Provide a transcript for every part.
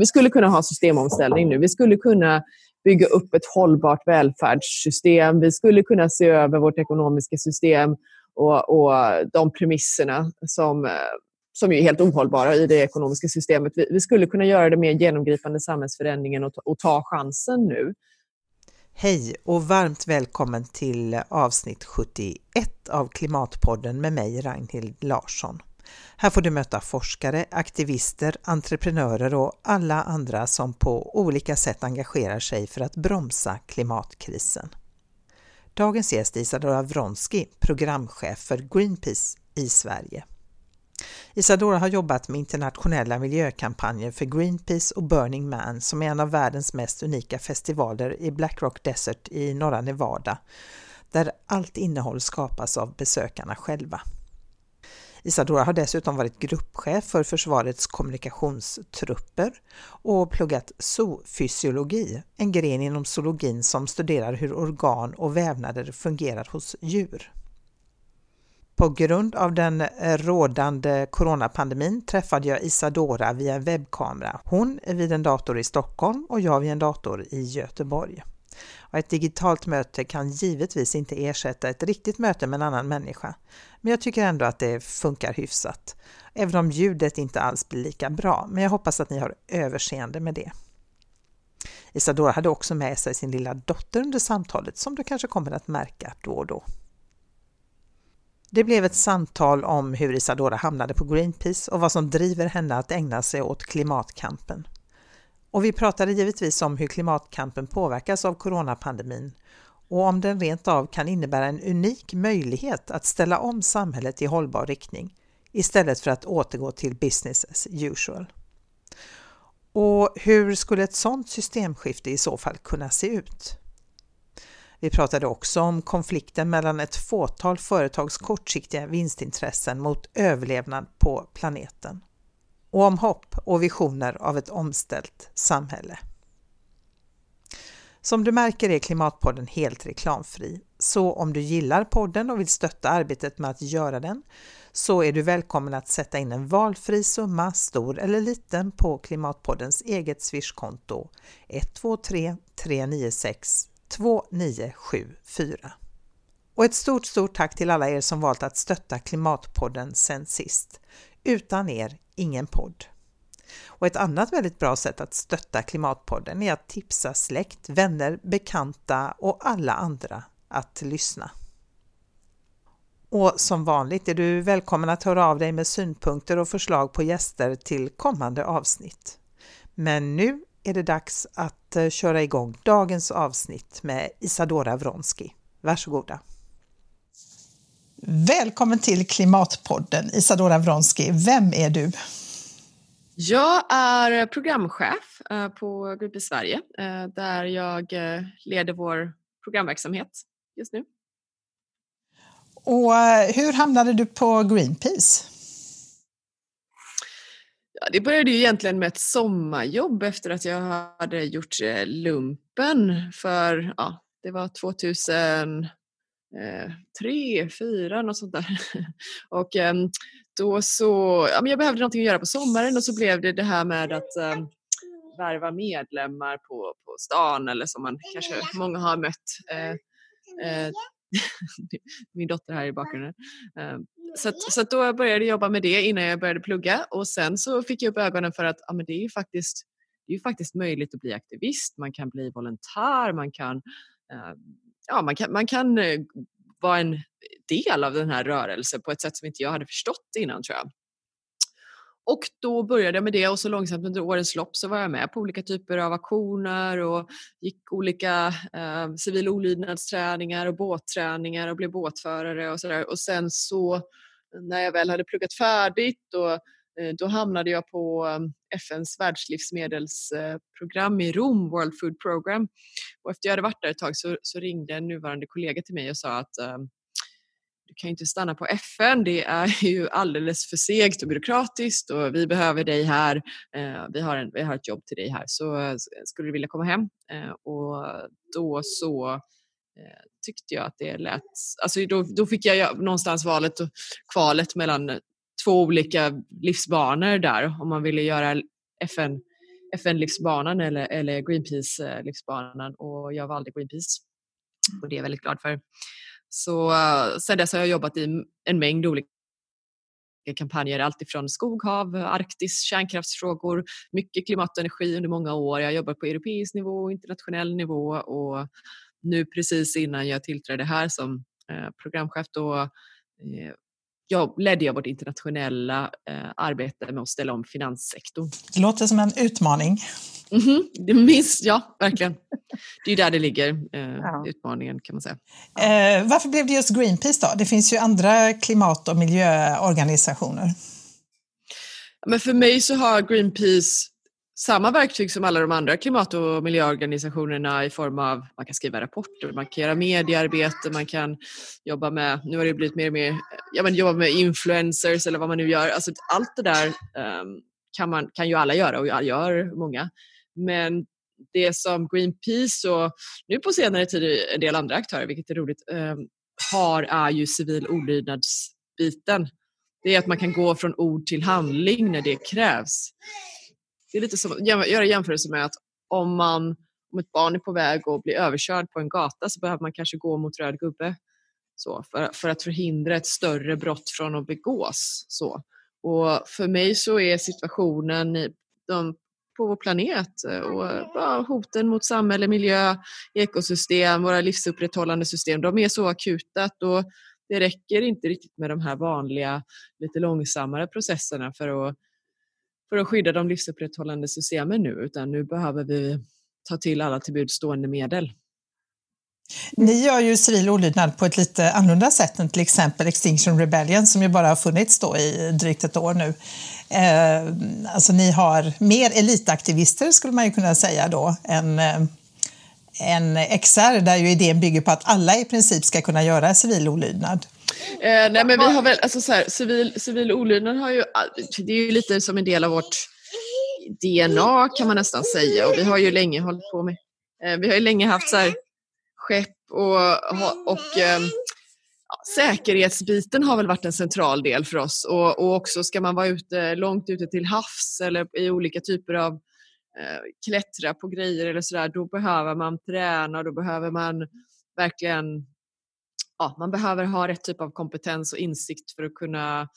vi skulle kunna ha systemomställning nu. Vi skulle kunna bygga upp ett hållbart välfärdssystem. Vi skulle kunna se över vårt ekonomiska system och, och de premisserna som, som är helt ohållbara i det ekonomiska systemet. Vi, vi skulle kunna göra det mer genomgripande samhällsförändringen och, och ta chansen nu. Hej och varmt välkommen till avsnitt 71 av Klimatpodden med mig Ragnhild Larsson. Här får du möta forskare, aktivister, entreprenörer och alla andra som på olika sätt engagerar sig för att bromsa klimatkrisen. Dagens gäst är Isadora Vronsky, programchef för Greenpeace i Sverige. Isadora har jobbat med internationella miljökampanjer för Greenpeace och Burning Man som är en av världens mest unika festivaler i Black Rock Desert i norra Nevada, där allt innehåll skapas av besökarna själva. Isadora har dessutom varit gruppchef för försvarets kommunikationstrupper och pluggat zoofysiologi, en gren inom zoologin som studerar hur organ och vävnader fungerar hos djur. På grund av den rådande coronapandemin träffade jag Isadora via webbkamera. Hon är vid en dator i Stockholm och jag vid en dator i Göteborg. Och ett digitalt möte kan givetvis inte ersätta ett riktigt möte med en annan människa, men jag tycker ändå att det funkar hyfsat. Även om ljudet inte alls blir lika bra, men jag hoppas att ni har överseende med det. Isadora hade också med sig sin lilla dotter under samtalet som du kanske kommer att märka då och då. Det blev ett samtal om hur Isadora hamnade på Greenpeace och vad som driver henne att ägna sig åt klimatkampen. Och vi pratade givetvis om hur klimatkampen påverkas av coronapandemin och om den rent av kan innebära en unik möjlighet att ställa om samhället i hållbar riktning istället för att återgå till business as usual. Och hur skulle ett sådant systemskifte i så fall kunna se ut? Vi pratade också om konflikten mellan ett fåtal företags kortsiktiga vinstintressen mot överlevnad på planeten och om hopp och visioner av ett omställt samhälle. Som du märker är Klimatpodden helt reklamfri, så om du gillar podden och vill stötta arbetet med att göra den så är du välkommen att sätta in en valfri summa, stor eller liten, på Klimatpoddens eget swishkonto 123 396 2974. Och ett stort, stort tack till alla er som valt att stötta Klimatpodden sen sist. Utan er, ingen podd. Och ett annat väldigt bra sätt att stötta Klimatpodden är att tipsa släkt, vänner, bekanta och alla andra att lyssna. Och som vanligt är du välkommen att höra av dig med synpunkter och förslag på gäster till kommande avsnitt. Men nu är det dags att eh, köra igång dagens avsnitt med Isadora Vronsky. Varsågoda! Välkommen till Klimatpodden, Isadora Vronsky. Vem är du? Jag är programchef eh, på Greenpeace Sverige eh, där jag leder vår programverksamhet just nu. Och hur hamnade du på Greenpeace? Ja, det började ju egentligen med ett sommarjobb efter att jag hade gjort eh, lumpen för, ja, det var Eh, tre, fyra, något sånt där. Och ehm, då så, ja, men jag behövde någonting att göra på sommaren och så blev det det här med att ehm, värva medlemmar på, på stan eller som man kanske många har mött. Eh, eh min dotter här i bakgrunden. Ehm, så, att, så att då började jag jobba med det innan jag började plugga och sen så fick jag upp ögonen för att ja, men det är ju faktiskt det är ju faktiskt möjligt att bli aktivist, man kan bli volontär, man kan, ja, man kan, man kan eh, vara en del av den här rörelsen på ett sätt som inte jag hade förstått innan tror jag. Och då började jag med det och så långsamt under årens lopp så var jag med på olika typer av aktioner och gick olika eh, civil olydnadsträningar och båtträningar och blev båtförare och sådär. Och sen så när jag väl hade pluggat färdigt och Eh, då hamnade jag på ehm, FNs världslivsmedelsprogram i Rom, World Food Program. Och efter jag hade varit där ett tag så, så ringde en nuvarande kollega till mig och sa att ehm, du kan ju inte stanna på FN, det är ju alldeles för segt och byråkratiskt och vi behöver dig här. Eh, vi, har en, vi har ett jobb till dig här, så skulle du vilja komma hem? Eh, och då så tyckte jag att det lät... Alltså då, då fick jag någonstans valet och kvalet mellan två olika livsbanor där. Om man ville göra FN FN-livsbanan eller, eller Greenpeace-livsbanan och jag valde Greenpeace. Och det är jag väldigt glad för. Så uh, sen dess har jag jobbat i en mängd olika kampanjer, alltifrån skog, hav, Arktis, kärnkraftsfrågor, mycket klimat och energi under många år. Jag har jobbat på europeisk nivå, internationell nivå och nu precis innan jag tillträdde här som eh, programchef då eh, jag ledde jag vårt internationella eh, arbete med att ställa om finanssektorn. Det låter som en utmaning. Mm -hmm. det minst, ja, verkligen. Det är där det ligger, eh, ja. utmaningen kan man säga. Eh, varför blev det just Greenpeace då? Det finns ju andra klimat och miljöorganisationer. Men för mig så har Greenpeace samma verktyg som alla de andra klimat och miljöorganisationerna i form av man kan skriva rapporter, man kan göra mediearbete, man kan jobba med, nu har det blivit mer och mer, ja men jobba med influencers eller vad man nu gör. Alltså allt det där um, kan, man, kan ju alla göra och gör många. Men det som Greenpeace och nu på senare tid en del andra aktörer, vilket är roligt, um, har är ju civil olydnadsbiten. Det är att man kan gå från ord till handling när det krävs. Det är lite som att göra jämförelse med att om, man, om ett barn är på väg att bli överkörd på en gata så behöver man kanske gå mot röd gubbe så, för, för att förhindra ett större brott från att begås. Så. Och för mig så är situationen i, de, på vår planet eh, och hoten mot samhälle, miljö, ekosystem, våra livsupprätthållande system, de är så akuta att då, det räcker inte riktigt med de här vanliga, lite långsammare processerna för att för att skydda de livsupprätthållande systemen nu utan nu behöver vi ta till alla till stående medel. Ni gör ju civil olydnad på ett lite annorlunda sätt än till exempel Extinction Rebellion som ju bara har funnits då i drygt ett år nu. Eh, alltså ni har mer elitaktivister skulle man ju kunna säga då än eh, en XR där ju idén bygger på att alla i princip ska kunna göra civil olydnad. Eh, nej men vi har väl, alltså så här, civil, civil olydnad har ju, det är ju lite som en del av vårt DNA kan man nästan säga och vi har ju länge hållit på med, eh, vi har ju länge haft så här skepp och, och eh, säkerhetsbiten har väl varit en central del för oss och, och också ska man vara ute, långt ute till havs eller i olika typer av eh, klättra på grejer eller sådär, då behöver man träna, då behöver man verkligen ja, man behöver ha rätt typ av kompetens och insikt för att kunna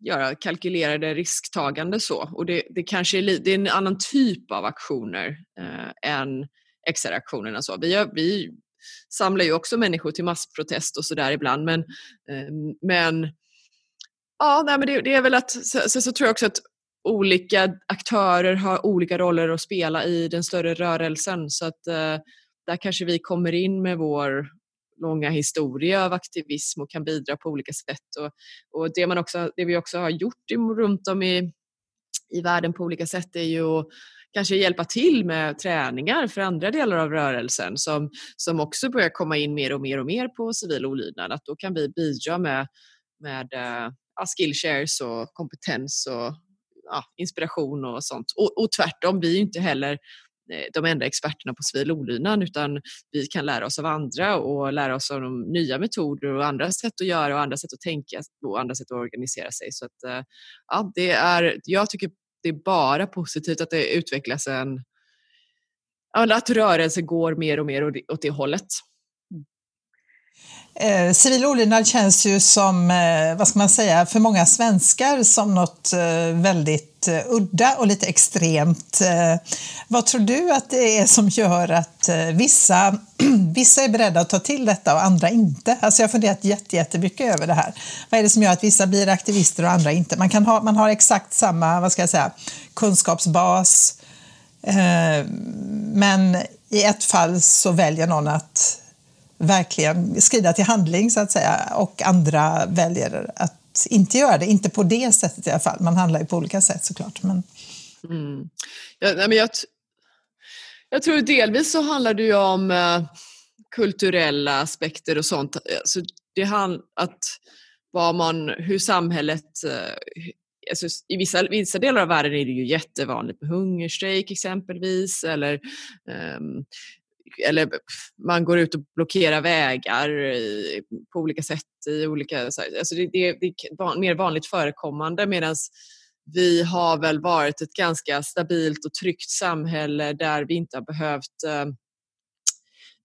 göra kalkylerade risktagande så. Och det, det kanske är, det är en annan typ av aktioner eh, än XR-aktionerna. Så. Vi, gör, vi samlar ju också människor till massprotest och sådär ibland men, eh, men ja, nej, men det, det, är väl att så, så, så, tror jag också att olika aktörer har olika roller att spela i den större rörelsen så att eh, där kanske vi kommer in med vår långa historia av aktivism och kan bidra på olika sätt. Och, och det, man också, det vi också har gjort runt om i, i världen på olika sätt är ju att kanske hjälpa till med träningar för andra delar av rörelsen som, som också börjar komma in mer och mer och mer på civil olydnad. Att då kan vi bidra med, med eh, uh, skillshares och kompetens och ja, inspiration och sånt. Och, och tvärtom, vi är ju inte heller Eh, de enda experterna på civil olydnad utan vi kan lära oss av andra och lära oss av de nya metoder och andra sätt att göra och andra sätt att tänka och andra sätt att organisera sig. Så att, eh, ja, det är, jag tycker det är bara positivt att det utvecklas en att rörelsen går mer och mer åt det hållet. Mm. Eh, civil olydnad känns ju som, eh, vad ska man säga, för många svenskar som något eh, väldigt udda och lite extremt. Eh, vad tror du att det är som gör att eh, vissa, vissa är beredda att ta till detta och andra inte? Alltså jag har funderat jättemycket över det här. Vad är det som gör att vissa blir aktivister och andra inte? Man, kan ha, man har exakt samma, vad ska jag säga, kunskapsbas eh, men i ett fall så väljer någon att verkligen skrida till handling så att säga och andra väljer att inte göra det. Inte på det sättet i alla fall. Man handlar ju på olika sätt såklart. Men... Mm. Ja, men jag, jag tror delvis så handlar det ju om eh, kulturella aspekter och sånt. Alltså, det handlar att vad man, hur samhället eh, Alltså, I vissa, vissa delar av världen är det ju jättevanligt med hungerstrejk exempelvis eller um, eller man går ut och blockerar vägar på olika sätt i olika, alltså det, det, det är mer vanligt förekommande medan vi har väl varit ett ganska stabilt och tryggt samhälle där vi inte har behövt eh,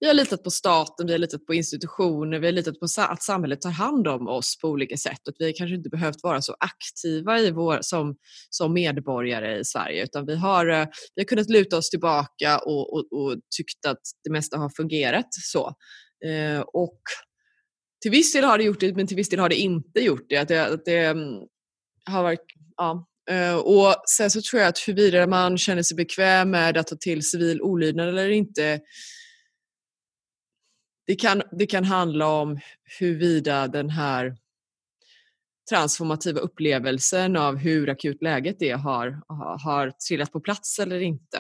vi har litat på staten, vi har litat på institutioner, vi har litat på att samhället tar hand om oss på olika sätt. Och vi har kanske inte behövt vara så aktiva i vår, som, som medborgare i Sverige utan vi har, eh, vi har kunnat luta oss tillbaka och, och, och tyckt att det mesta har fungerat så. Eh, och till viss del har det gjort det men till viss del har det inte gjort det. Att det, att det mm, har varit, ja, Uh, och sen så tror jag att huruvida man känner sig bekväm med att ta till civil olydnad eller inte det kan, det kan handla om huruvida den här transformativa upplevelsen av hur akut läget är har, har trillat på plats eller inte.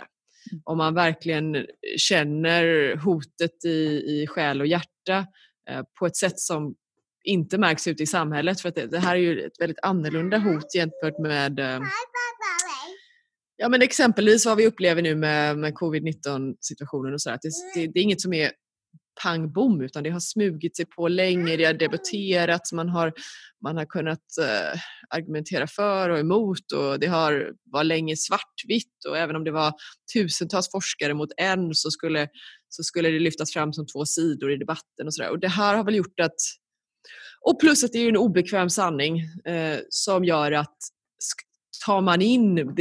Mm. Om man verkligen känner hotet i, i själ och hjärta eh, på ett sätt som inte märks ute i samhället. För att det, det, här är ju ett väldigt annorlunda hot jämfört med eh, Ja men exempelvis vad vi upplever nu med, med covid-19 situationen och så. Att det, det, det, är inget som är pang bom utan det har smugit sig på länge, det har debatterats, man har, man har kunnat eh, argumentera för och emot och det har, var länge svartvitt och även om det var tusentals forskare mot en så skulle, så skulle det lyftas fram som två sidor i debatten och sådär. Och det här har väl gjort att och plus att det är en obekväm sanning eh, som gör att tar man in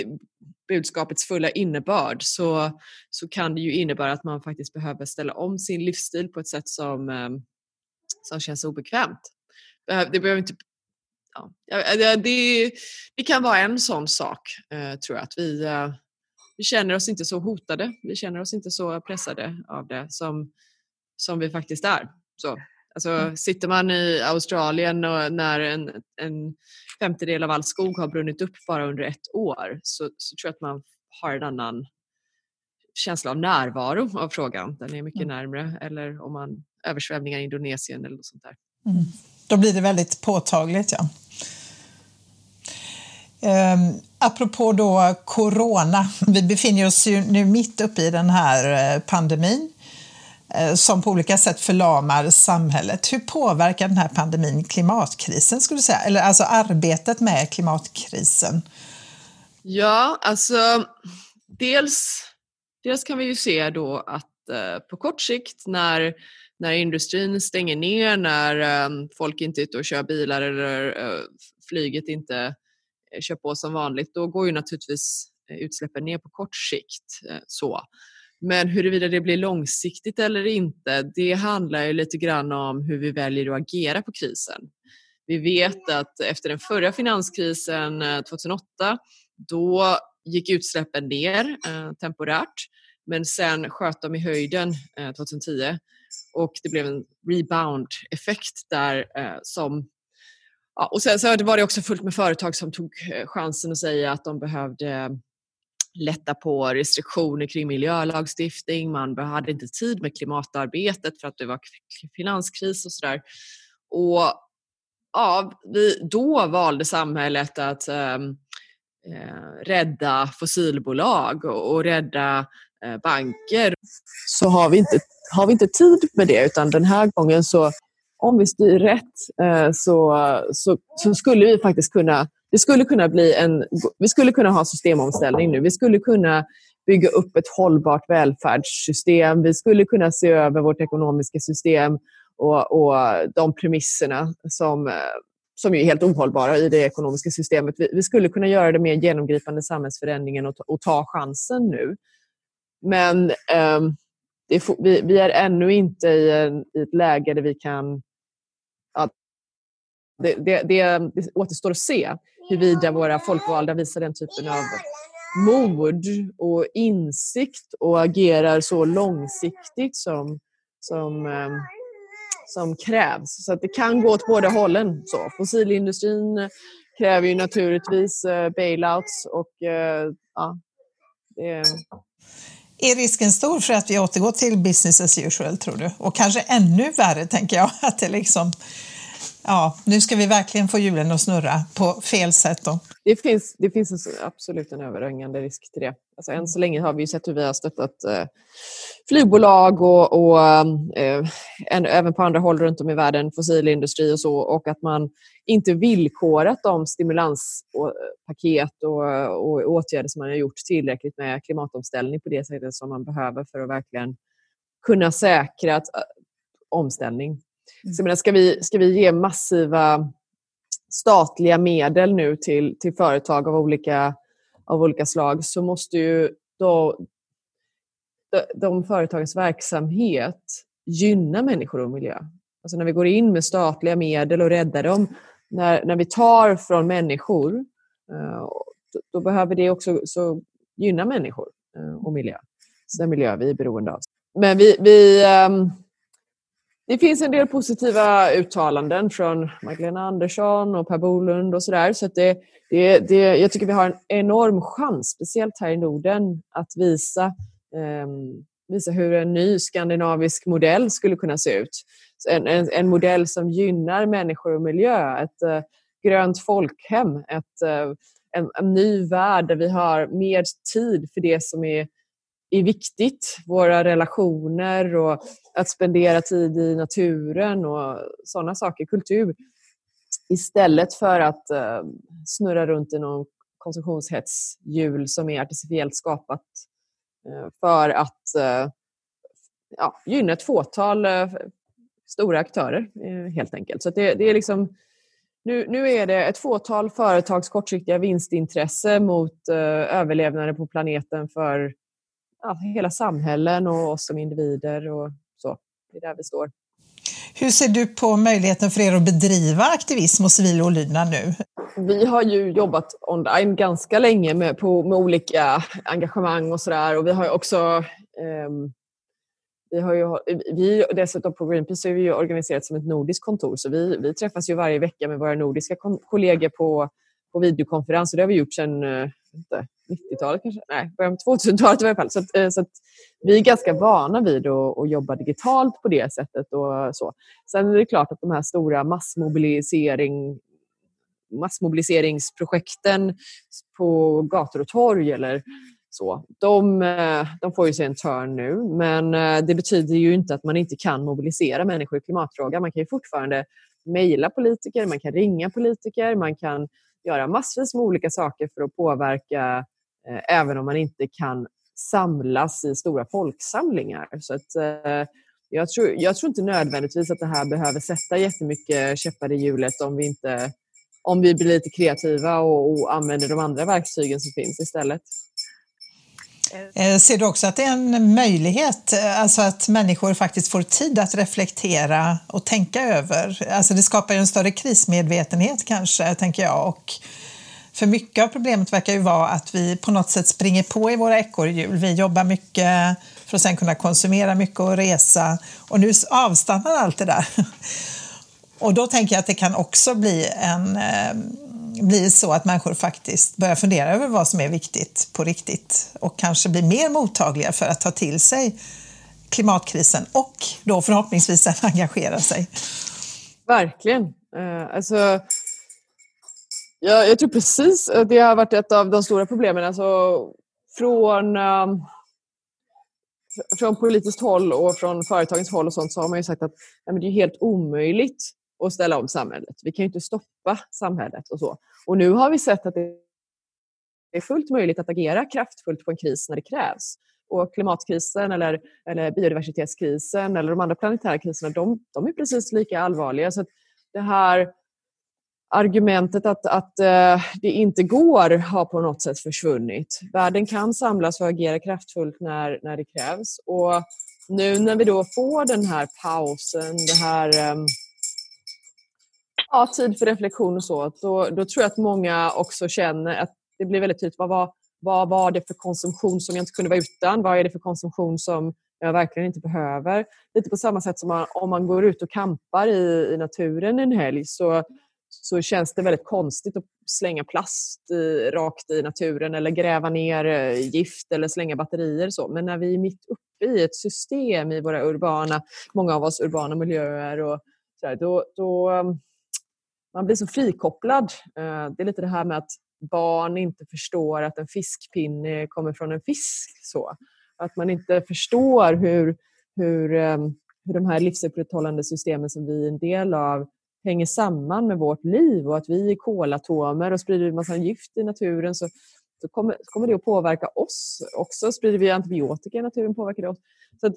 budskapets fulla innebörd så, så kan det ju innebära att man faktiskt behöver ställa om sin livsstil på ett sätt som, ehm, som känns obekvämt. Det behöver inte Ja, det, det kan vara en sån sak, eh, tror jag, att vi, eh, vi känner oss inte så hotade. Vi känner oss inte så pressade av det som, som vi faktiskt är. Så, alltså, mm. Sitter man i Australien och när en, en femtedel av all skog har brunnit upp bara under ett år så, så tror jag att man har en annan känsla av närvaro av frågan. Den är mycket mm. närmre. Eller om man översvämningar i Indonesien eller något sånt där. Mm. Då blir det väldigt påtagligt, ja. Um, apropå då corona, vi befinner oss ju nu mitt uppe i den här eh, pandemin. Eh, som på olika sätt förlamar samhället. Hur påverkar den här pandemin klimatkrisen, skulle du säga? Eller alltså arbetet med klimatkrisen? Ja, alltså dels, dels kan vi ju se då att eh, på kort sikt när, när industrin stänger ner, när eh, folk inte är ute och kör bilar eller eh, flyget inte eh, kör på som vanligt, då går ju naturligtvis eh, utsläppen ner på kort sikt. Eh, så. Men huruvida det blir långsiktigt eller inte, det handlar ju lite grann om hur vi väljer att agera på krisen. Vi vet att efter den förra finanskrisen eh, 2008, då gick utsläppen ner eh, temporärt, men sen sköt de i höjden eh, 2010 och det blev en rebound-effekt där eh, som Ja, och sen så var det också fullt med företag som tog eh, chansen att säga att de behövde lätta på restriktioner kring miljölagstiftning, man hade inte tid med klimatarbetet för att det var finanskris och sådär. Och ja, vi, då valde samhället att ehm, eh, rädda fossilbolag och, och rädda eh, banker. Så har vi, inte, har vi inte tid med det utan den här gången så om vi styr rätt eh, så, så, så skulle vi faktiskt kunna det skulle kunna bli en, vi skulle kunna ha systemomställning nu. Vi skulle kunna bygga upp ett hållbart välfärdssystem. Vi skulle kunna se över vårt ekonomiska system och, och de premisserna som, som är helt ohållbara i det ekonomiska systemet. Vi, vi skulle kunna göra det mer genomgripande samhällsförändringen och, och ta chansen nu. Men um, det, vi, vi, är ännu inte i, en, i ett läge där vi kan det, det, det, det återstår att se huruvida våra folkvalda visar den typen av mod och insikt och agerar så långsiktigt som, som, ehm, som krävs. Så att det kan gå åt båda hållen. Så fossilindustrin kräver ju naturligtvis eh, bailouts och eh, ja, det... Är risken stor för att vi återgår till business as usual, tror du? Och kanske ännu värre, tänker jag, att det liksom Ja, nu ska vi verkligen få hjulen att snurra på fel sätt då. Det finns, det finns absolut en överhängande risk till det. Alltså, än så länge har vi sett hur vi har stöttat eh, flygbolag och, och eh, en, även på andra håll runt om i världen, fossilindustri och så, och att man inte villkorat de stimulanspaket och, och åtgärder som man har gjort tillräckligt med klimatomställning på det sättet som man behöver för att verkligen kunna säkra att, eh, omställning. Mm. Så menar, ska, vi, ska vi ge massiva statliga medel nu till, till företag av olika, av olika slag så måste ju då, de, de företagens verksamhet gynna människor och miljö. Alltså när vi går in med statliga medel och räddar dem, när, när vi tar från människor, eh, då, då, behöver det också så gynna människor eh, och miljö. Så den miljö vi är beroende av. Men vi, vi ehm, det finns en del positiva uttalanden från Magdalena Andersson och Per Bolund och sådär. Så, det, det, det, jag tycker vi har en enorm chans, speciellt här i Norden, att visa, eh, visa hur en ny skandinavisk modell skulle kunna se ut. En, en, en modell som gynnar människor och miljö, ett eh, grönt folkhem, ett, eh, en, en ny värld där vi har mer tid för det som är är viktigt. Våra relationer och att spendera tid i naturen och sådana saker, kultur. Istället för att eh, snurra runt i någon konsumtionshetshjul som är artificiellt skapat eh, för att eh, ja, gynna ett fåtal eh, stora aktörer eh, helt enkelt. Så det, det, är liksom nu, nu är det ett fåtal företags kortsiktiga vinstintresse mot eh, överlevnaden på planeten för ja, hela samhällen och oss som individer och så. Det är där vi står. Hur ser du på möjligheten för er att bedriva aktivism och civil olydnad nu? Vi har ju jobbat online ganska länge med, på, med olika engagemang och sådär och vi har också um, vi har ju, vi, dessutom på Greenpeace är vi ju organiserat som ett nordiskt kontor så vi, vi träffas ju varje vecka med våra nordiska kollegor på, på videokonferens och det har vi gjort sedan eh, inte, 90-talet kanske, nej, början på 2000-talet i alla fall. Så, att, eh, så att vi är ganska vana vid att, att, jobba digitalt på det sättet. Och så. Sen är det klart att de här stora massmobilisering, massmobiliseringsprojekten på gator och torg eller så, de, eh, de får ju sig en törn nu. Men eh, det betyder ju inte att man inte kan mobilisera människor i klimatfrågan. Man kan ju fortfarande mejla politiker, man kan ringa politiker, man kan göra massvis med olika saker för att påverka Eh, även om man inte kan samlas i stora folksamlingar. Så att, eh, jag, tror, jag tror inte nödvändigtvis att det här behöver sätta jättemycket käppar i hjulet om vi, inte, om vi blir lite kreativa och, och använder de andra verktygen som finns istället. Eh, ser du också att det är en möjlighet, eh, alltså att människor faktiskt får tid att reflektera och tänka över? Alltså det skapar ju en större krismedvetenhet kanske, tänker jag, och för mycket av problemet verkar ju vara att vi på något sätt springer på i våra ekorrhjul. Vi jobbar mycket för att sen kunna konsumera mycket och resa och nu avstannar allt det där. Och då tänker jag att det kan också bli, en, eh, blir så att människor faktiskt börjar fundera över vad som är viktigt på riktigt och kanske blir mer mottagliga för att ta till sig klimatkrisen och då förhoppningsvis sen engagera sig. Verkligen. Eh, alltså jag, jag tror precis att det har varit ett av de stora problemen. Alltså, från, ehm, från politiskt håll och från företagens håll och sånt så har man ju sagt att nej, det är helt omöjligt och ställa om samhället. Vi kan ju inte stoppa samhället och så. Och nu har vi sett att det är fullt möjligt att agera kraftfullt på en kris när det krävs. Och klimatkrisen eller, eller biodiversitetskrisen eller de andra planetära kriserna, de, de är precis lika allvarliga. Så det här argumentet att, att eh, det inte går har på något sätt försvunnit. Världen kan samlas och agera kraftfullt när, när det krävs. Och nu när vi då får den här pausen, det här um, ja, tid för reflektion och så, då, då tror jag att många också känner att det blir väldigt tydligt. Vad var, vad var det för konsumtion som jag inte kunde vara utan? Vad är det för konsumtion som jag verkligen inte behöver? Lite på samma sätt som man, om man går ut och kampar i, i naturen en helg så så känns det väldigt konstigt att slänga plast i, rakt i naturen eller gräva ner eh, gift eller slänga batterier. Så. Men när vi är mitt uppe i ett system i våra urbana, många av oss urbana miljöer och så där, då, då, man blir så frikopplad. Eh, det är lite det här med att barn inte förstår att en fiskpinne kommer från en fisk. Så. Att man inte förstår hur, hur, eh, hur de här livsupprätthållande systemen som vi är en del av hänger samman med vårt liv och att vi är kolatomer och sprider en massa gift i naturen så, så, kommer, så kommer det att påverka oss också. Sprider vi antibiotika i naturen påverkar det oss. Så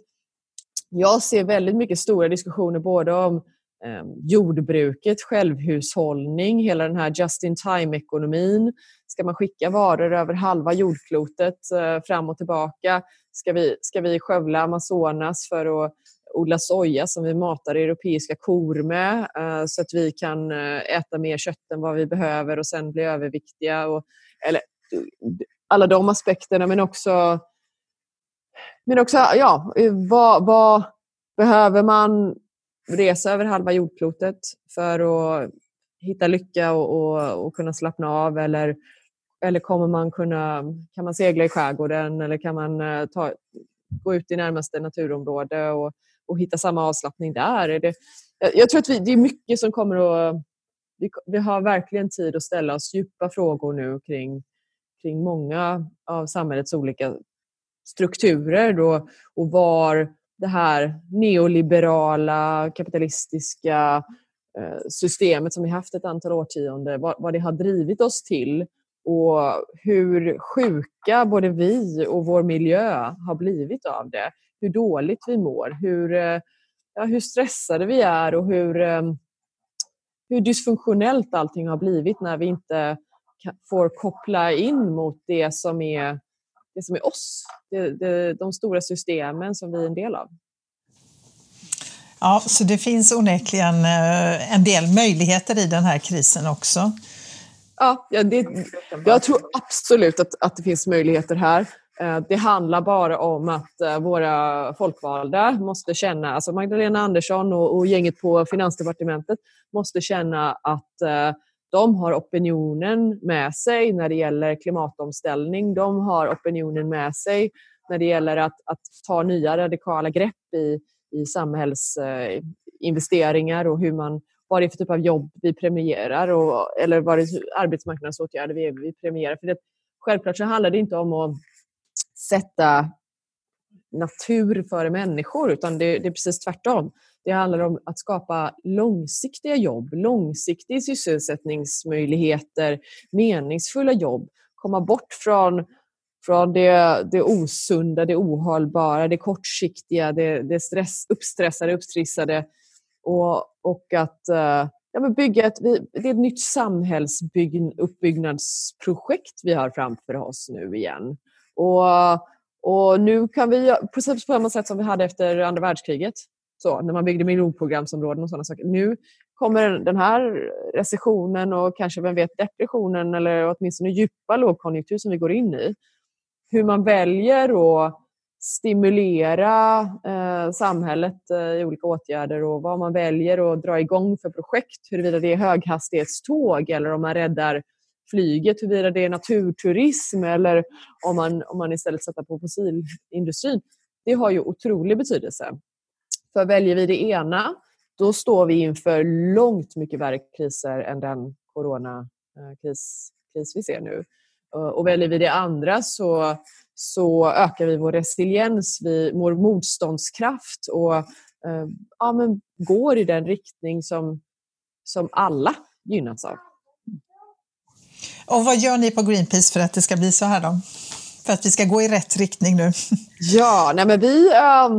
jag ser väldigt mycket stora diskussioner både om eh, Ehm, jordbruket, självhushållning, hela den här just-in-time-ekonomin. Ska man skicka varor över halva jordklotet eh, fram och tillbaka? Ska vi, ska vi skövla Amazonas för att odla soja som vi matar europeiska kor med eh, så att vi kan eh, äta mer kött än vad vi behöver och sen bli överviktiga. Och, eller, alla de aspekterna men också, men också ja, eh, vad, vad behöver man resa över halva jordklotet för att hitta lycka och, och, och, kunna slappna av eller, eller kommer man kunna, kan man segla i skärgården eller kan man eh, ta, gå ut i närmaste naturområde och och hitta samma avslappning där? Är det, jag tror att vi, det är mycket som kommer att... Vi, vi har verkligen tid att ställa oss djupa frågor nu kring, kring många av samhällets olika strukturer då, och var det här neoliberala, kapitalistiska eh, systemet som vi haft ett antal årtionden, vad, vad det har drivit oss till och hur sjuka både vi och vår miljö har blivit av det. Hur dåligt vi mår, hur, eh, ja, hur stressade vi är och hur, eh, hur dysfunktionellt allting har blivit när vi inte får koppla in mot det som är, det som är oss, det, det, de stora systemen som vi är en del av. Ja, så det finns onekligen eh, en del möjligheter i den här krisen också. Ja, det, jag tror absolut att, att det finns möjligheter här. Eh, det handlar bara om att eh, våra folkvalda måste känna, alltså Magdalena Andersson och, gänget på Finansdepartementet måste känna att de har opinionen med sig när det gäller klimatomställning. De har opinionen med sig när det gäller att, att ta nya radikala grepp i, i samhällsinvesteringar och hur man, vad det är för typ av jobb vi premierar och, eller vad det är för arbetsmarknadsåtgärder vi, vi premierar. För det, självklart så handlar det inte om att sätta natur före människor, utan det, det, är precis tvärtom. Det handlar om att skapa långsiktiga jobb, långsiktiga sysselsättningsmöjligheter, meningsfulla jobb, komma bort från, från det, det osunda, det ohållbara, det kortsiktiga, det, det stress, uppstressade, uppstrissade och, och att eh, ja, men bygga ett, det är ett nytt samhällsuppbyggnadsprojekt vi har framför oss nu igen. Och, och nu kan vi, precis på samma sätt som vi hade efter andra världskriget, så, när man byggde miljonprogramsområden och sådana saker. Nu kommer den här recessionen och kanske, vem vet, depressionen eller åtminstone djupa lågkonjunktur som vi går in i. Hur man väljer att stimulera eh, samhället eh, i olika åtgärder och vad man väljer att dra igång för projekt, huruvida det är höghastighetståg eller om man räddar flyget, huruvida det är naturturism eller om man, om man istället sätter på fossilindustrin. Det har ju otrolig betydelse. För väljer vi det ena, då står vi inför långt mycket värre kriser än den coronakris eh, kris vi ser nu. Eh, och väljer vi det andra så, så ökar vi vår resiliens, vi, vår motståndskraft och eh, ja, men går i den riktning som, som alla gynnas av. Och vad gör ni på Greenpeace för att det ska bli så här då? För att vi ska gå i rätt riktning nu. Ja, nej men vi, äh,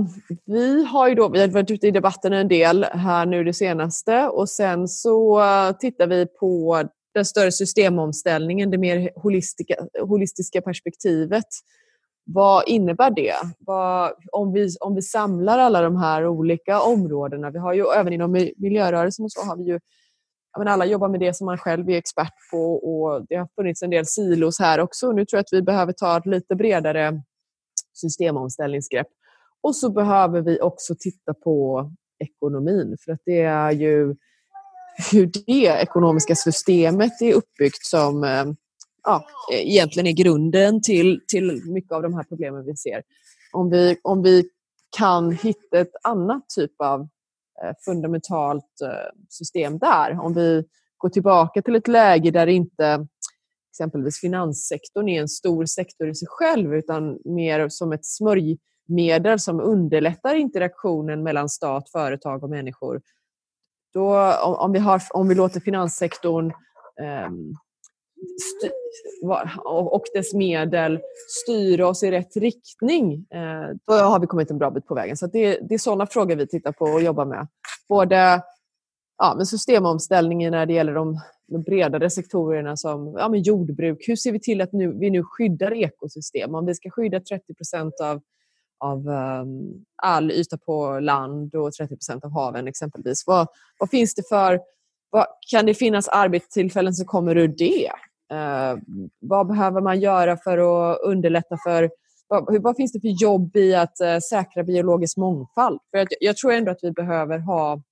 vi har ju då, vi har varit ute i debatten en del här nu det senaste och sen så äh, tittar vi på den större systemomställningen, det mer holistiska, holistiska perspektivet. Vad innebär det? Vad, om, vi, om vi samlar alla de här olika områdena, vi har ju även inom miljörörelsen och så har vi ju men alla jobbar med det som man själv är expert på och det har funnits en del silos här också. Nu tror jag att vi behöver ta ett lite bredare systemomställningsgrepp. Och så behöver vi också titta på ekonomin för att det är ju hur det ekonomiska systemet är uppbyggt som eh, ja, egentligen är grunden till, till mycket av de här problemen vi ser. Om vi, om vi kan hitta ett annat typ av Eh, fundamentalt eh, system där. Om vi går tillbaka till ett läge där inte exempelvis finanssektorn är en stor sektor i sig själv utan mer som ett smörjmedel som underlättar interaktionen mellan stat, företag och människor. Då, om, vi, har, om vi låter finanssektorn um, och dess medel styra oss i rätt riktning, eh, då har vi kommit en bra bit på vägen. Så det, det är sådana frågor vi tittar på och jobbar med. Både ja, med systemomställningen när det gäller de, de bredare sektorerna som ja, men jordbruk. Hur ser vi till att nu, vi nu skyddar ekosystem? Om vi ska skydda 30 procent av, av um, all yta på land och 30 procent av haven exempelvis. Vad, vad finns det för vad, kan det finnas arbetstillfällen som kommer ur det? Eh, vad behöver man göra för att underlätta för vad, vad finns det för jobb i att eh, säkra biologisk mångfald? För jag, jag, tror ändå att vi behöver ha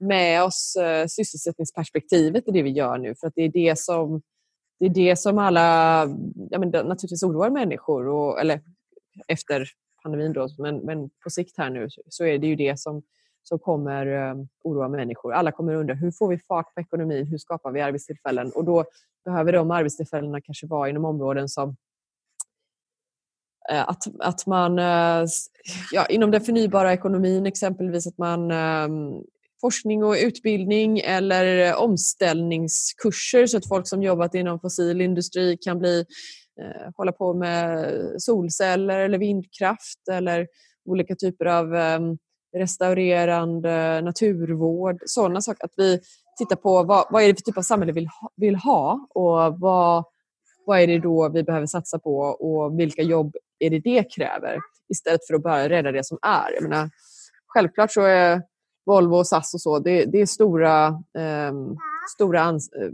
med oss eh, sysselsättningsperspektivet i det vi gör nu för att det är det som, det är det som alla, ja, men, naturligtvis oroar människor, och, eller efter pandemin då, men, men på sikt här nu så är det ju det som som kommer eh, oroa människor. Alla kommer undra hur får vi fart på ekonomin, hur skapar vi arbetstillfällen? Och då behöver de arbetstillfällena kanske vara inom områden som eh, att, att man, eh, ja, inom den förnybara ekonomin exempelvis, att man ehm, forskning och utbildning eller omställningskurser så att folk som jobbat inom fossil industri kan bli, eh, hålla på med solceller eller vindkraft eller olika typer av ehm, restaurerande, naturvård, sådana saker. Att vi tittar på vad, vad är det för typ av samhälle vi vill ha, vill ha och vad, vad är det då vi behöver satsa på och vilka jobb är det det kräver istället för att bara rädda det som är. Jag menar, självklart så är Volvo och SAS och så, det, det är stora, eh, stora ans eh,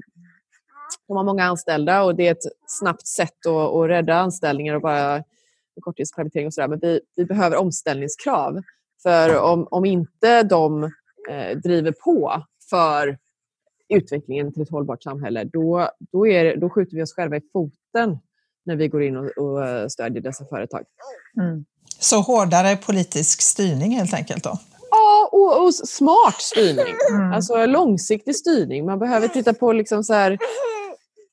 de har många anställda och det är ett snabbt sätt att, att rädda anställningar och bara korttidspermittering och sådär. Men vi, vi behöver omställningskrav för om, om inte de eh, driver på för utvecklingen till ett hållbart samhälle, då, då, är, då skjuter vi oss själva i foten när vi går in och, och eh, stödjer dessa företag. Mm. Så hårdare politisk styrning helt enkelt då? Ja, och, och smart styrning. Mm. Alltså långsiktig styrning. Man behöver titta på liksom så här,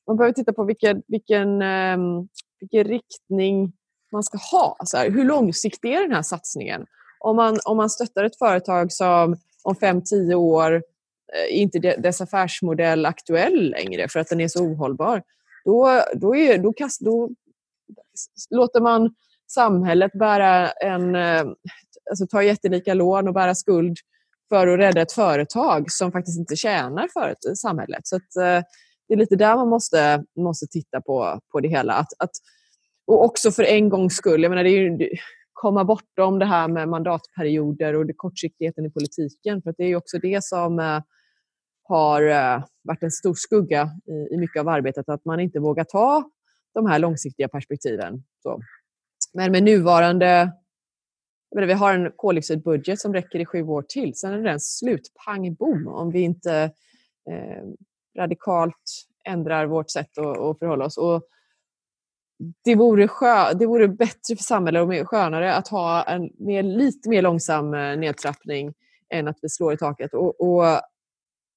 man behöver titta på vilken, vilken, um, vilken riktning man ska ha. Så här, hur långsiktig är den här satsningen? Om man, om man stöttar ett företag som om 5-10 år eh, inte dess affärsmodell aktuell längre för att den är så ohållbar, då, då, är, då, kast, då låter man samhället bära en, eh, alltså ta jättelika lån och bära skuld för att rädda ett företag som faktiskt inte tjänar för eh, samhället. Så att, eh, det är lite där man måste, måste titta på, på det hela. Att, att, och också för en gångs skull, jag menar, det är ju, komma bortom det här med mandatperioder och det kortsiktigheten i politiken. För det är också det som eh, har eh, varit en stor skugga i, mycket av arbetet, att man inte vågar ta de här långsiktiga perspektiven. Så. Men med nuvarande... vi har en koldioxidbudget som räcker i sju år till. Sen är den slut, pang bom, om vi inte eh, radikalt ändrar vårt sätt att, att förhålla oss. Och det vore, skö, det vore bättre för samhället och mer skönare att ha en mer, lite mer långsam eh, nedtrappning än att vi slår i taket. Och, och,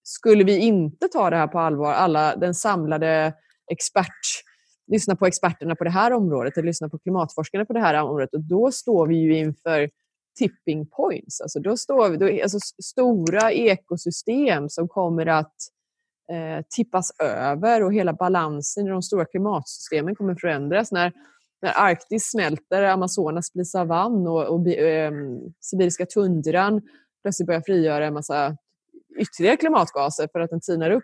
skulle vi inte ta det här på allvar, alla den samlade expert, lyssna på experterna på det här området eller lyssna på klimatforskarna på det här området, och då står vi ju inför tipping points. Alltså då står vi, då, alltså stora ekosystem som kommer att eh, tippas över och hela balansen i de stora klimatsystemen kommer förändras. När, när Arktis smälter, Amazonas blir savann och, och eh, sibiriska tundran plötsligt börjar frigöra en massa ytterligare klimatgaser för att den tinar upp,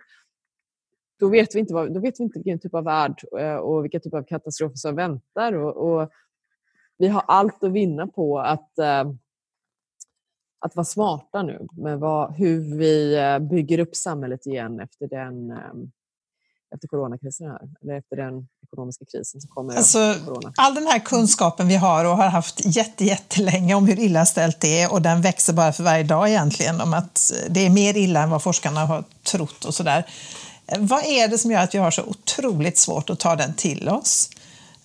då vet vi inte, vad, då vet vi inte vilken typ av värld eh, och vilka typ av katastrofer som väntar. Och, och vi har allt att vinna på att eh, att vara smarta nu med vad, hur vi eh, bygger upp samhället igen efter den ehm, efter coronakrisen här, eller efter den ekonomiska krisen som kommer alltså. All den här kunskapen vi har och har haft jättelänge om hur illa ställt det är och den växer bara för varje dag egentligen om att det är mer illa än vad forskarna har trott och sådär. Vad är det som gör att vi har så otroligt svårt att ta den till oss?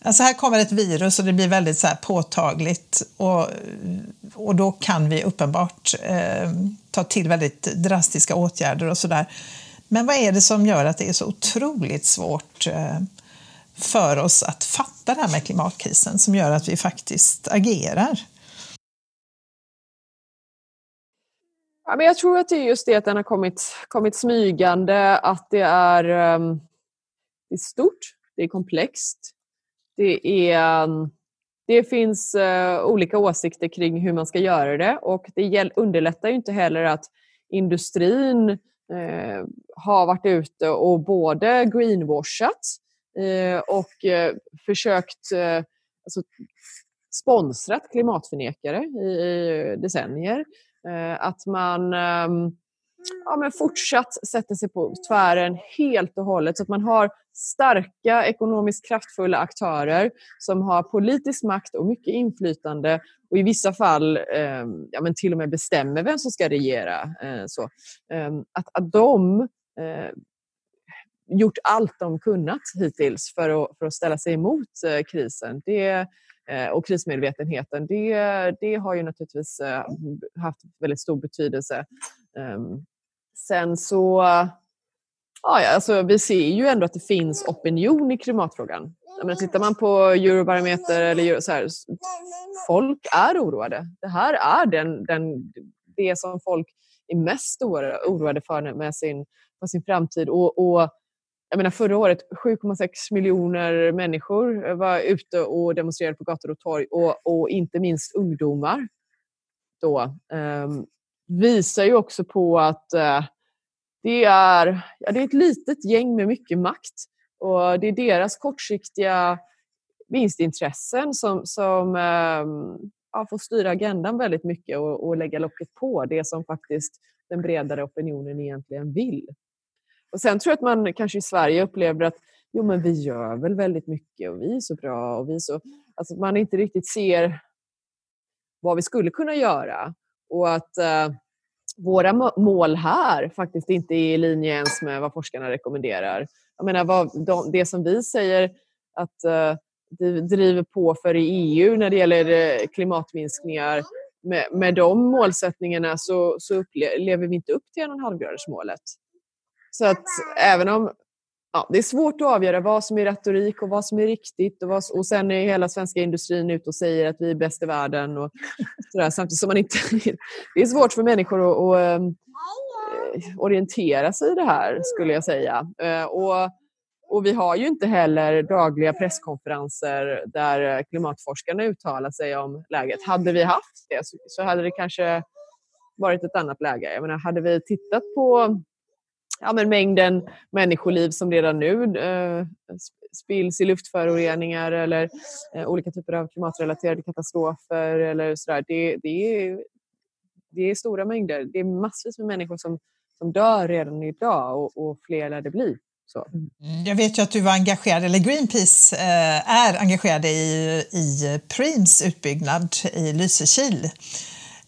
Alltså här kommer ett virus och det blir väldigt så påtagligt och, och då kan vi uppenbart eh, ta till väldigt drastiska åtgärder och sådär. Men vad är det som gör att det är så otroligt svårt eh, för oss att fatta det här med klimatkrisen som gör att vi faktiskt agerar? Ja, men jag tror att det är just det att den har kommit, kommit smygande, att det är, um, det är stort, det är komplext, det, är, ehm, det finns eh, olika åsikter kring hur man ska göra det och det underlättar ju inte heller att industrin eh, har varit ute och både greenwashat eh, och försökt alltså, sponsrat klimatförnekare i, decennier. Att man ehm, ja, men fortsatt sätter sig på tvären helt och hållet så att man har starka ekonomiskt kraftfulla aktörer som har politisk makt och mycket inflytande och i vissa fall eh, ja, men till och med bestämmer vem som ska regera. Eh, så. Eh, att, att de eh, gjort allt de kunnat hittills för att, för att ställa sig emot eh, krisen. Det, Eh, och krismedvetenheten, det, det har ju naturligtvis eh, haft väldigt stor betydelse. Ehm, sen så, ja, alltså, vi ser ju ändå att det finns opinion i klimatfrågan. menar, tittar man på Eurobarometer eller så här, folk är oroade. Det här är den, den, det som folk är mest oroade för med sin, med sin framtid. Och, och jag menar förra året 7,6 miljoner människor var ute och demonstrerade på gator och torg och, och inte minst ungdomar då um, visar ju också på att eh, det, är, ja, det är ett litet gäng med mycket makt och det är deras kortsiktiga vinstintressen som, som ehm, ja, får styra agendan väldigt mycket och, och lägga locket på det som faktiskt den bredare opinionen egentligen vill. Och sen tror jag att man kanske i Sverige upplever att jo, men vi gör väl väldigt mycket och vi är så bra. Och vi är så, alltså man inte riktigt ser vad vi skulle kunna göra. Och att eh, våra mål här faktiskt inte är i linje ens med vad forskarna rekommenderar. Jag menar, vad, de, det som vi säger att eh, vi driver på för i EU när det gäller eh, klimatminskningar med, med de målsättningarna så, så upplever vi inte upp till 1,5-gradersmålet. Så att även om ja, det är svårt att avgöra vad som är retorik och vad som är riktigt och, vad, och sen är hela svenska industrin ute och säger att vi är bäst i världen och sådär, samtidigt som man inte... det är svårt för människor att, att äh, orientera sig i det här skulle jag säga. Äh, och, och vi har ju inte heller dagliga presskonferenser där klimatforskarna uttalar sig om läget. Hade vi haft det så, så hade det kanske varit ett annat läge. Jag menar, hade vi tittat på ja, men mängden människoliv som redan nu eh, spills i luftföroreningar eller eh, olika typer av klimatrelaterade katastrofer. Eller sådär. Det, det, är, det är stora mängder. Det är massvis med människor som, som dör redan idag och, och fler lär det bli. Så. Mm, jag vet ju att du var engagerad, eller Greenpeace eh, är engagerade i, i Preems utbyggnad i Lysekil.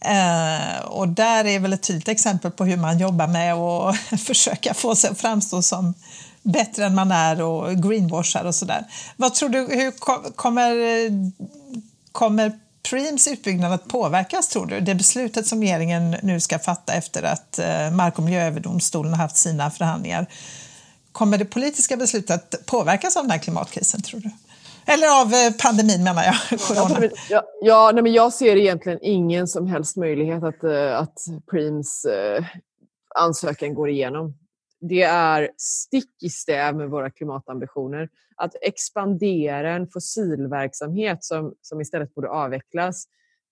Eh, och där är väl ett tydligt exempel på hur man jobbar med att försöka få sig att framstå som bättre än man är och greenwashar och sådär. Vad tror du, hur kommer, kommer Preems utbyggnad att påverkas tror du? Det beslutet som regeringen nu ska fatta efter att eh, Mark och miljööverdomstolen har haft sina förhandlingar. Kommer det politiska beslutet att påverkas av den här klimatkrisen tror du? Eller av eh, pandemin menar jag. Corona. Ja, ja nej, men jag ser egentligen ingen som helst möjlighet att, eh, att Preems eh, ansökan går igenom. Det är stick i stäv med våra klimatambitioner. Att expandera en fossilverksamhet som, som istället borde avvecklas,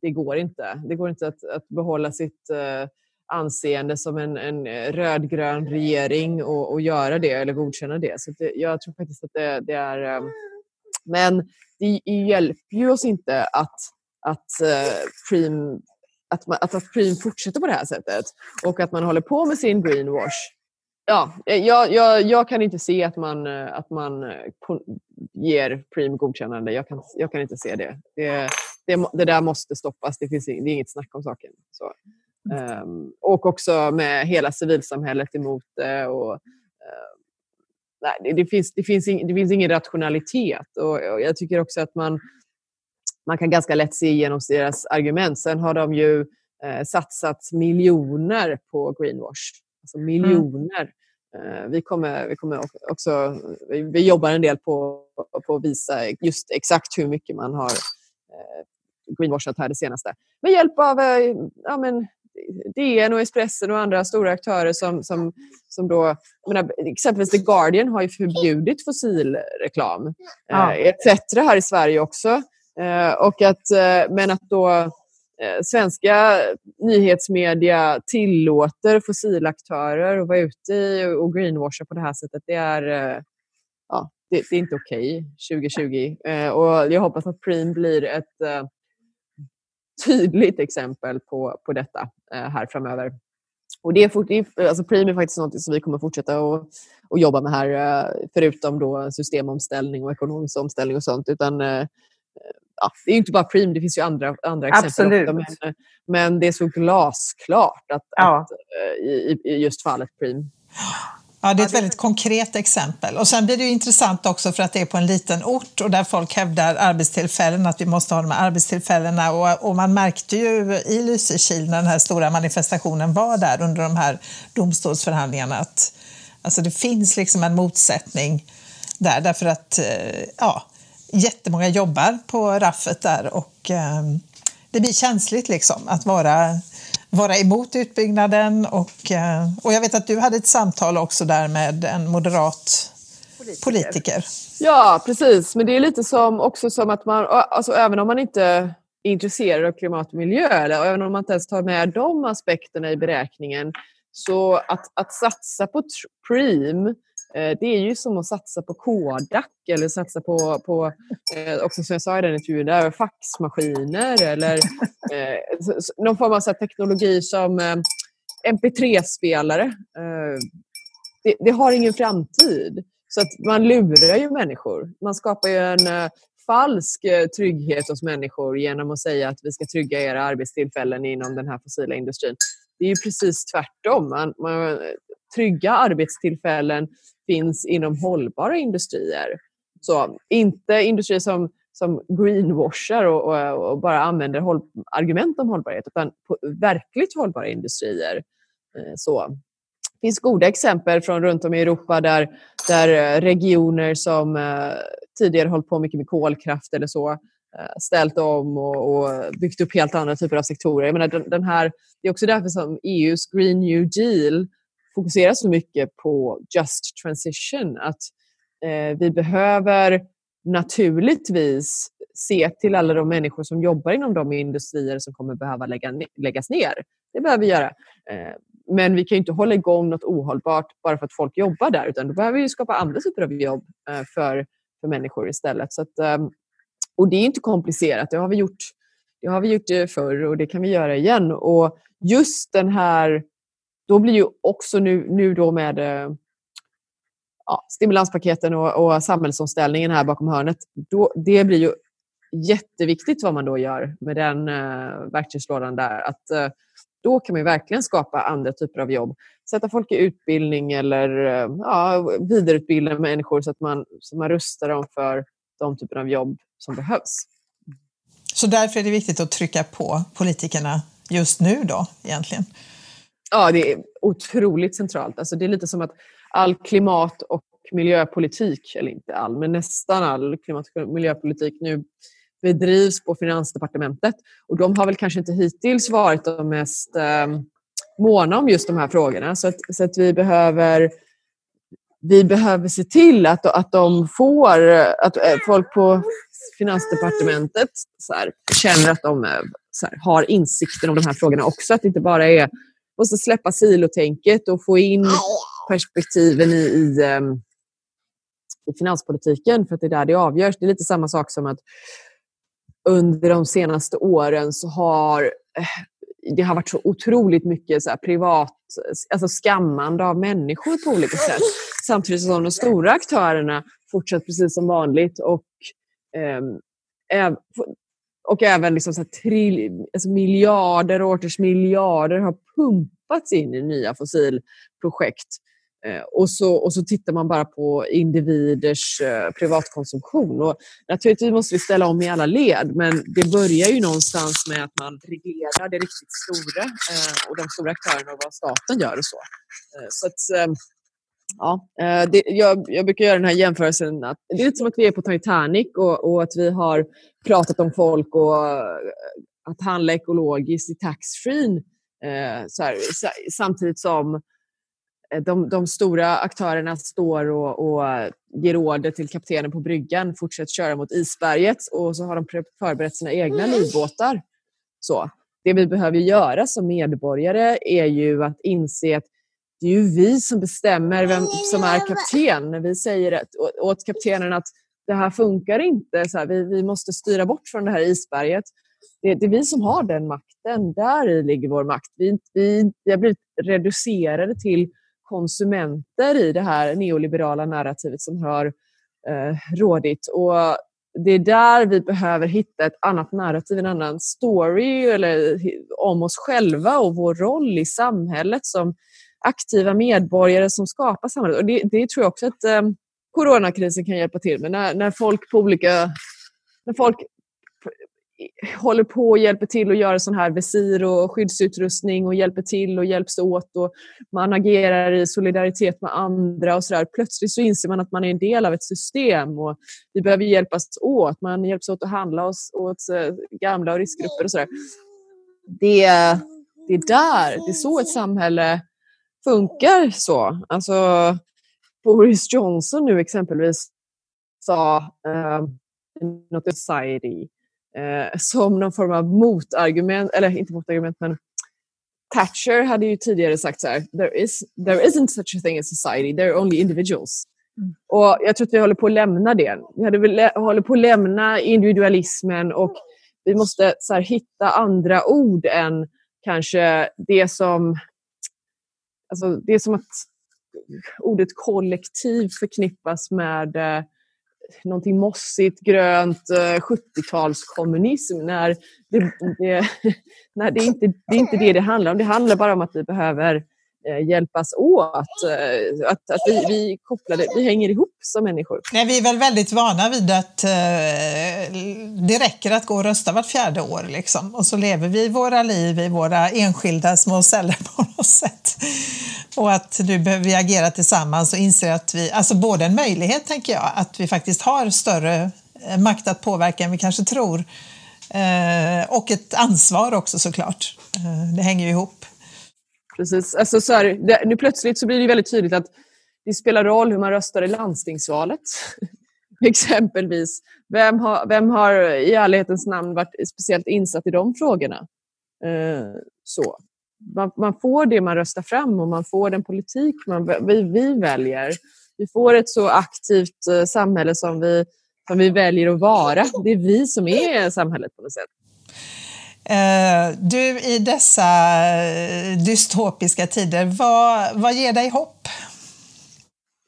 det går inte. Det går inte att, att behålla sitt anseende som en, en rödgrön regering och, och göra det eller godkänna det. Så det, jag tror faktiskt att det, det är men det hjälper ju oss inte att, att, uh, Preem, att, man, att, att Preem fortsätter på det här sättet och att man håller på med sin greenwash. Ja, jag, jag, jag kan inte se att man, att man eh, ger Preem godkännande. Jag kan, jag kan inte se det. Det, det. det, där måste stoppas. Det, finns, det är inget snack om saken. Så. Um, och också med hela civilsamhället emot det. Och, nej, det, finns, det, finns ing, det finns ingen rationalitet. Och, och, jag tycker också att man, man kan ganska lätt se igenom deras argument. Sen har de ju eh, satsat miljoner på greenwash. Alltså mm. miljoner. vi kommer, vi kommer också, vi jobbar en del på, på att visa just exakt hur mycket man har greenwashat här det senaste. Med hjälp av ja, men, DN och Expressen och andra stora aktörer som, som, som då... Menar, exempelvis The Guardian har ju förbjudit fossilreklam. Ja. Eh, etc. här i Sverige också. Eh, och att, eh, men att då eh, svenska nyhetsmedia tillåter fossilaktörer att vara ute i och greenwasha på det här sättet, det är, eh, ja, det, det är inte okej okay 2020. Eh, och jag hoppas att Preem blir ett tydligt exempel på, på detta eh, här framöver. Och det är, fort, alltså Preem är faktiskt något som vi kommer fortsätta att, att jobba med här, eh, förutom då systemomställning och ekonomisk omställning och sånt. Utan, eh, ja, det är inte bara Preem, det finns ju andra, andra exempel också. Men, men det är så glasklart att, ja. att i, i just fallet Preem. Ja, det är ett väldigt konkret exempel. Och sen blir det intressant också för att det är på en liten ort och där folk hävdar arbetstillfällen, att vi måste ha de här arbetstillfällena. Och, och man märkte ju i Lysekil när den här stora manifestationen var där under de här domstolsförhandlingarna att alltså det finns liksom en motsättning där därför att eh, ja, jättemånga jobbar på raffet där och eh, det blir känsligt liksom att vara vara emot utbyggnaden. Och, eh, och jag vet att du hade ett samtal också där med en moderat politiker. politiker. Ja, precis. Men det är lite som, också som att man, alltså även om man inte är intresserad av klimat och miljö, eller även om man inte ens tar med de aspekterna i beräkningen, så att, att satsa på Preem det är ju som att satsa på Kodak eller satsa på, på eh, också som jag sa i den intervjun, där, faxmaskiner eller eh, någon form av så teknologi som eh, MP3-spelare. Eh, det, det, har ingen framtid. Så att man lurar ju människor. Man skapar ju en eh, falsk trygghet hos människor genom att säga att vi ska trygga era arbetstillfällen inom den här fossila industrin. Det är ju precis tvärtom. Man, man, trygga arbetstillfällen finns inom hållbara industrier. Så inte industrier som, som greenwashar och, och, och bara använder håll, argument om hållbarhet, utan verkligt hållbara industrier. Eh, så. Det finns goda exempel från runt om i Europa där, där eh, regioner som eh, tidigare hållit på mycket med kolkraft eller så ställt om och, och, byggt upp helt andra typer av sektorer. Jag menar, den, den här, det är också därför som EUs Green New Deal fokuserar så mycket på just transition. Att eh, vi behöver naturligtvis se till alla de människor som jobbar inom de industrier som kommer behöva lägga, läggas ner. Det behöver vi göra. Eh, men vi kan inte hålla igång något ohållbart bara för att folk jobbar där utan då behöver vi skapa andra typer av jobb eh, för, för människor istället. Så att, ehm, och det är inte komplicerat. Det har vi gjort det har vi gjort eh, förr och det kan vi göra igen. Och just den här då blir ju också nu, nu då med eh, ja, stimulanspaketen och, och samhällsomställningen här bakom hörnet, då, det blir ju jätteviktigt vad man då gör med den uh, verktygslådan där. Att, uh, då kan man verkligen skapa andra typer av jobb. Sätta folk i utbildning eller ja, vidareutbilda människor så att man, så man rustar dem för de typer av jobb som behövs. Så därför är det viktigt att trycka på politikerna just nu då egentligen? Ja, det är otroligt centralt. Alltså det är lite som att all klimat och miljöpolitik, eller inte all, men nästan all klimat och miljöpolitik nu bedrivs på Finansdepartementet. Och de har väl kanske inte hittills varit de mest eh, måna om just de här frågorna. Så att, så att vi behöver vi behöver se till att, att de får, att eh, folk på Finansdepartementet så här, känner att de eh, så här, har insikten om de här frågorna också. Att det inte bara är måste släppa silotänket och få in perspektiven i, i, ehm, i finanspolitiken för att det är där det avgörs. Det är lite samma sak som att under de senaste åren så har eh, det har varit så otroligt mycket så privat alltså skammande av människor på olika sätt. Samtidigt som de stora aktörerna fortsatt precis som vanligt och eh, och även liksom så trill, alltså miljarder och åters miljarder har pumpats in i nya fossilprojekt. Eh, och, så, och så tittar man bara på individers eh, privatkonsumtion. Och naturligtvis måste vi ställa om i alla led, men det börjar ju någonstans med att man reglerar det riktigt stora eh, och de stora aktörerna och vad staten gör och så. Eh, så att, eh, ja, eh, det, jag, jag, brukar göra den här jämförelsen att det är lite som att vi är på Titanic och, och att vi har pratat om folk och eh, att handla ekologiskt i taxfree eh, samtidigt som eh, de, de, stora aktörerna står och, och ger order till kaptenen på bryggan, fortsätt köra mot isberget och så har de förberett sina egna livbåtar. Så. Det vi behöver göra som medborgare är ju att inse att det är ju vi som bestämmer vem som är kapten. När vi säger åt kaptenen att det här funkar inte, så här, vi, vi måste styra bort från det här isberget. Det, det, är vi som har den makten. Där ligger vår makt. Vi, vi, vi har blivit reducerade till konsumenter i det här neoliberala narrativet som har eh, rådit. Och det är där vi behöver hitta ett annat narrativ, en annan story eller, om oss själva och vår roll i samhället som aktiva medborgare som skapar samhället. Och det, det tror jag också att eh, coronakrisen kan hjälpa till med. När, när folk på olika när folk håller på och hjälper till att göra sån här visir och skyddsutrustning och hjälper till och hjälps åt och man agerar i solidaritet med andra och sådär. Plötsligt så inser man att man är en del av ett system och vi behöver hjälpas åt. Man hjälps åt att handla oss åt eh, gamla och riskgrupper och sådär. Det, det är där, det är så ett samhälle funkar så. Alltså Boris Johnson nu exempelvis sa uh, not society eh, som någon form av motargument, eller inte motargument men Thatcher hade ju tidigare sagt så här, there, is, there isn't such a thing as society, there are only individuals. Mm. Och jag tror att vi håller på att lämna det. Vi hade, håller på att lämna individualismen och vi måste så här, hitta andra ord än kanske det som... Alltså, det är som att ordet kollektiv förknippas med eh, någonting mossigt, grönt, eh, 70-talskommunism. När det, det, när det, inte, det är inte det det handlar om. Det handlar bara om att vi behöver eh, Eh, hjälpas åt. Eh, att, att vi, vi kopplade, vi hänger ihop som människor. Nej, vi är väl väldigt vana vid att eh, det räcker att gå och rösta vart fjärde år liksom. och så lever vi våra liv i våra enskilda små celler på något sätt. Och att nu behöver vi agera tillsammans och inse att vi, alltså både en möjlighet tänker jag, att vi faktiskt har större eh, makt att påverka än vi kanske tror. Eh, och ett ansvar också såklart. Eh, det hänger ju ihop. Precis. Alltså, så här, det, nu plötsligt så blir det väldigt tydligt att det spelar roll hur man röstar i landstingsvalet. Exempelvis. Vem har, vem har i ärlighetens namn varit speciellt insatt i de frågorna? Eh, så man, man, får det man röstar fram och man får den politik man, vi, vi väljer. Vi får ett så aktivt eh, samhälle som vi, som vi väljer att vara. Det är vi som är samhället på något sätt. Eh, du, i dessa eh, dystopiska tider, vad, vad ger dig hopp?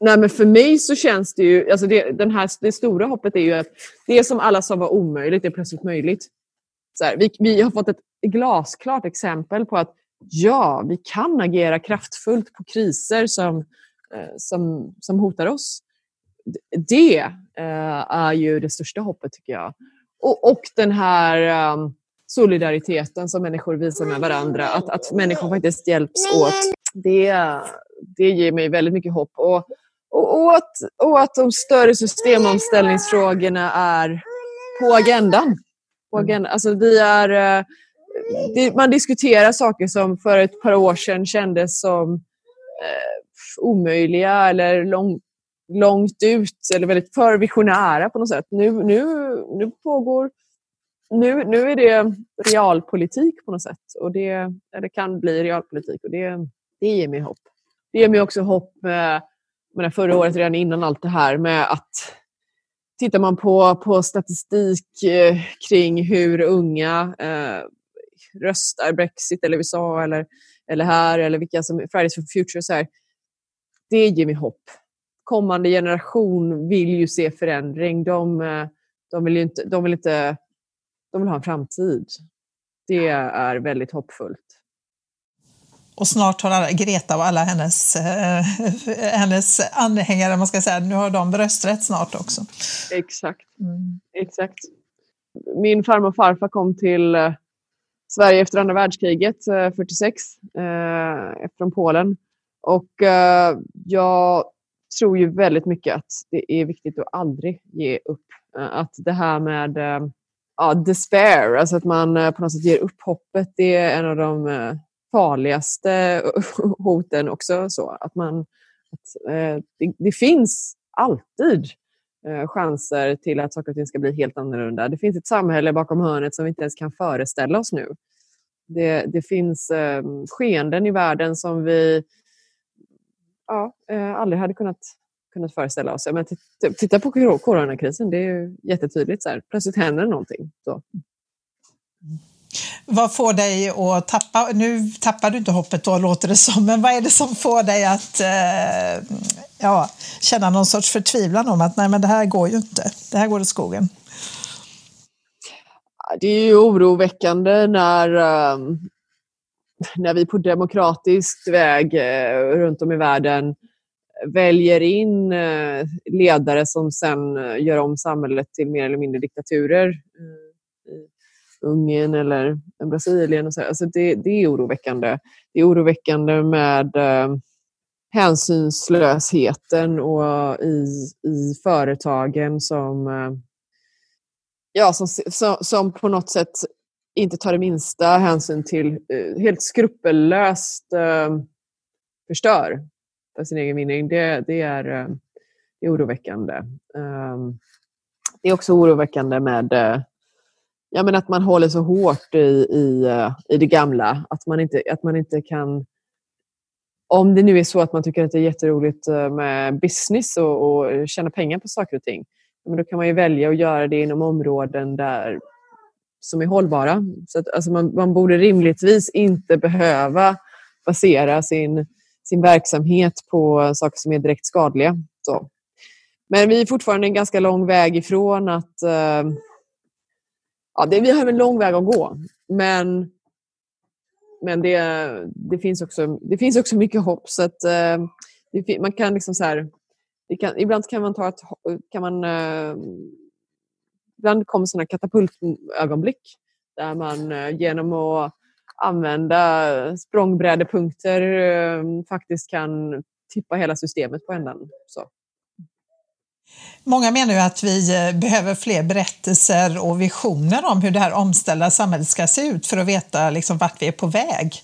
Nej, men för mig så känns det ju, alltså det, den här, det stora hoppet är ju att det som alla sa var omöjligt är plötsligt möjligt. Så här, vi, vi har fått ett glasklart exempel på att ja, vi kan agera kraftfullt på kriser som, eh, som, som hotar oss. Det är ju det största hoppet tycker jag. Och, och den här um, solidariteten som människor visar med varandra, att, att människor faktiskt hjälps åt. Det, det ger mig väldigt mycket hopp. Och, och, att, och att de större systemomställningsfrågorna är på agendan. På mm. agendan. Alltså vi är det, man diskuterar saker som för ett par år sedan kändes som eh, omöjliga eller lång, långt ut eller väldigt för visionära på något sätt. Nu, nu, nu pågår nu, nu är det realpolitik på något sätt. Och det, eller kan bli realpolitik och det, det ger mig hopp. Det ger mig också hopp eh, med, med förra året, redan innan allt det här, med att tittar man på, på statistik eh, kring hur unga eh, röstar Brexit eller USA eller, eller här eller vilka som Fridays for Future. Så här, det ger mig hopp. Kommande generation vill ju se förändring. De, eh, de, vill, inte, de, vill, inte, de vill ha en framtid. Det är väldigt hoppfullt. Och snart har alla, Greta och alla hennes, eh, hennes anhängare, man ska säga, nu har de rösträtt snart också. Exakt. Mm. Exakt. Min farmor och farfar kom till eh, Sverige efter andra världskriget, 46, eh, eh från Polen. Och eh, jag tror ju väldigt mycket att det är viktigt att aldrig ge upp. Eh, att det här med ja, despair, alltså att man eh, på något sätt ger upp hoppet, det är en av de eh, farligaste hoten också. Så att man, att, eh, det, det, finns alltid eh, chanser till att saker och ting ska bli helt annorlunda. Det finns ett samhälle bakom hörnet som vi inte ens kan föreställa oss nu. Det, det finns eh, skeenden i världen som vi ja, eh, aldrig hade kunnat, kunnat föreställa oss. Men titta på coronakrisen, det är ju jättetydligt. Så här. Plötsligt händer någonting. Så. Vad får dig att tappa, nu tappar du inte hoppet då låter det som, men vad är det som får dig att eh, ja, känna någon sorts förtvivlan om att nej men det här går ju inte, det här går åt skogen? Det är ju oroväckande när, um, när vi på demokratisk väg uh, runt om i världen väljer in eh, ledare som sen eh, gör om samhället till mer eller mindre diktaturer eh, Ungern eller Brasilien. Och så. Alltså det, det är oroväckande. Det är oroväckande med eh, hänsynslösheten och i, i företagen som, eh, ja, som, som, som, på något sätt inte tar det minsta hänsyn till, eh, helt skrupellöst eh, förstör för sin egen vinning. Det, det, är, eh, det är oroväckande. Um, det är också oroväckande med eh, ja, men att man håller så hårt i, i, eh, i det gamla. Att man, inte, att man inte kan... Om det nu är så att man tycker att det är jätteroligt med business och, och tjäna pengar på saker och ting, men då kan man ju välja att göra det inom områden där, som är hållbara. Så att, alltså man, man borde rimligtvis inte behöva basera sin, sin verksamhet på saker som är direkt skadliga. Så. Men vi är fortfarande en ganska lång väg ifrån att uh, ja, det, vi har en lång väg att gå. Men, men det, det, finns också, det finns också mycket hopp. Så att, eh, det, man kan liksom så här, kan, ibland kan man ta ett... Kan man, eh, ibland kommer sådana katapultögonblick där man genom att använda språngbrädepunkter eh, faktiskt kan tippa hela systemet på ändan. Så. Många menar ju att vi eh, behöver fler berättelser och visioner om hur det här omställda samhället ska se ut för att veta liksom vart vi är på väg.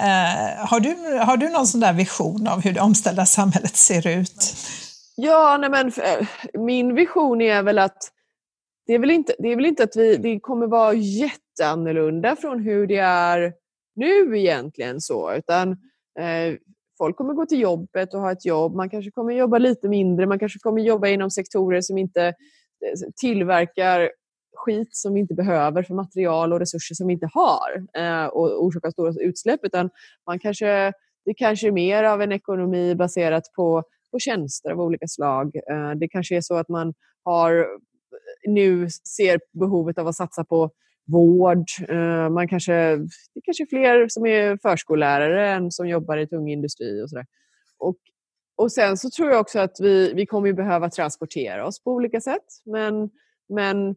Eh, har, du, har du någon sån där vision av hur det omställda samhället ser ut? Ja, nej men, eh, min vision är väl att det är väl inte, det är väl inte att vi, det kommer vara jätteannorlunda från hur det är nu egentligen så, utan eh, folk kommer gå till jobbet och ha ett jobb. Man kanske kommer jobba lite mindre. Man kanske kommer jobba inom sektorer som inte eh, tillverkar skit som vi inte behöver för material och resurser som vi inte har eh, och orsakar stora utsläpp. Utan man kanske, det kanske är mer av en ekonomi baserat på, på tjänster av olika slag. Eh, det kanske är så att man har eh, nu ser behovet av att satsa på vård. Eh, man kanske, det kanske är fler som är förskollärare än som jobbar i tung industri och sådär. Och, och sen så tror jag också att vi, vi kommer behöva transportera oss på olika sätt. Men, men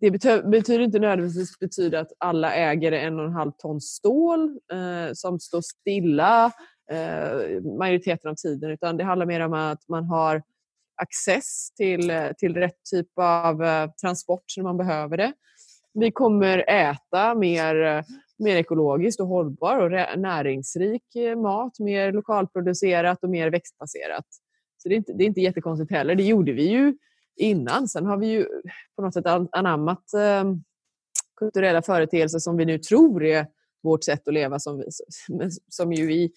det betyder inte nödvändigtvis betyda att alla äger en och en halv ton stål eh, som står stilla eh, majoriteten av tiden. Utan det handlar mer om att man har access till, eh, till rätt typ av eh, transport när man behöver det vi kommer äta mer, eh, mer ekologiskt och hållbar och näringsrik eh, mat, mer lokalproducerat och mer växtbaserat. Så det är inte, det är inte jättekonstigt heller. Det gjorde vi ju innan. Sen har vi ju på något sätt anammat eh, kulturella företeelser som vi nu tror är vårt sätt att leva som, vi, som ju vi,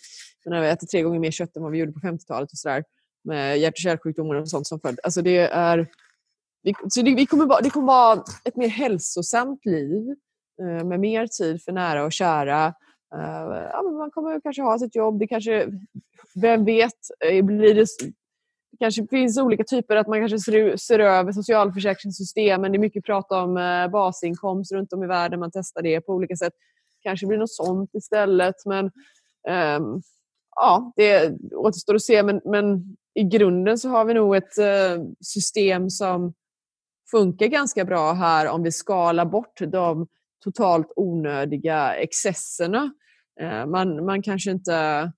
när vi äter tre gånger mer kött än vad vi gjorde på 50-talet och sådär med hjärt och kärlsjukdomar och sånt som följd. Alltså det är vi, så det, vi kommer vara, det kommer vara ett mer hälsosamt liv eh, med mer tid för nära och kära. Eh, ja, man kommer kanske ha sitt jobb. Det kanske, vem vet, eh, blir det, det kanske finns olika typer, att man kanske ser, ser över socialförsäkringssystemen. Det är mycket prat om basinkomst runt om i världen. Man testar det på olika sätt. kanske blir något sånt istället. Men ehm, ja, det återstår att se. Men, men i grunden så har vi nog ett system som funkar ganska bra här om vi skalar bort de totalt onödiga excesserna. Eh, man, man kanske inte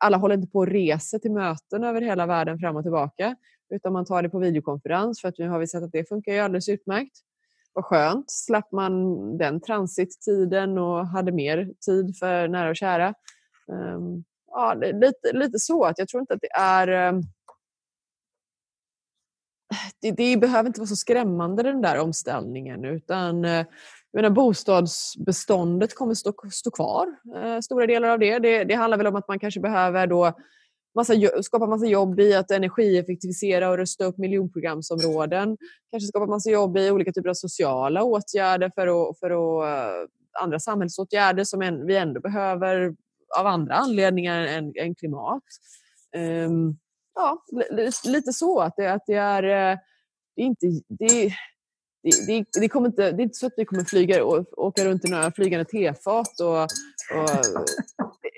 alla håller inte på och reser till möten över hela världen fram och tillbaka. Utan man tar det på videokonferens för att nu har vi sett att det funkar ju alldeles utmärkt. Vad skönt, slapp man den transittiden och hade mer tid för nära och kära. Ehm, ja, lite, lite så att jag tror inte att det är ehm, det, det, behöver inte vara så skrämmande den där omställningen utan eh, jag menar, bostadsbeståndet kommer stå, stå kvar, eh, stora delar av det. det. det. handlar väl om att man kanske behöver då massa, skapa massa jobb i att energieffektivisera och rusta upp miljonprogramsområden. Kanske skapa massa jobb i olika typer av sociala åtgärder för att, för att eh, andra samhällsåtgärder som en, vi ändå behöver av andra anledningar än, än klimat. Um, ja, lite så att det, att det är, eh, det är inte... Det, det, det, kommer inte, det är inte så att vi kommer flyga, åka runt i några flygande tefat. Och, och,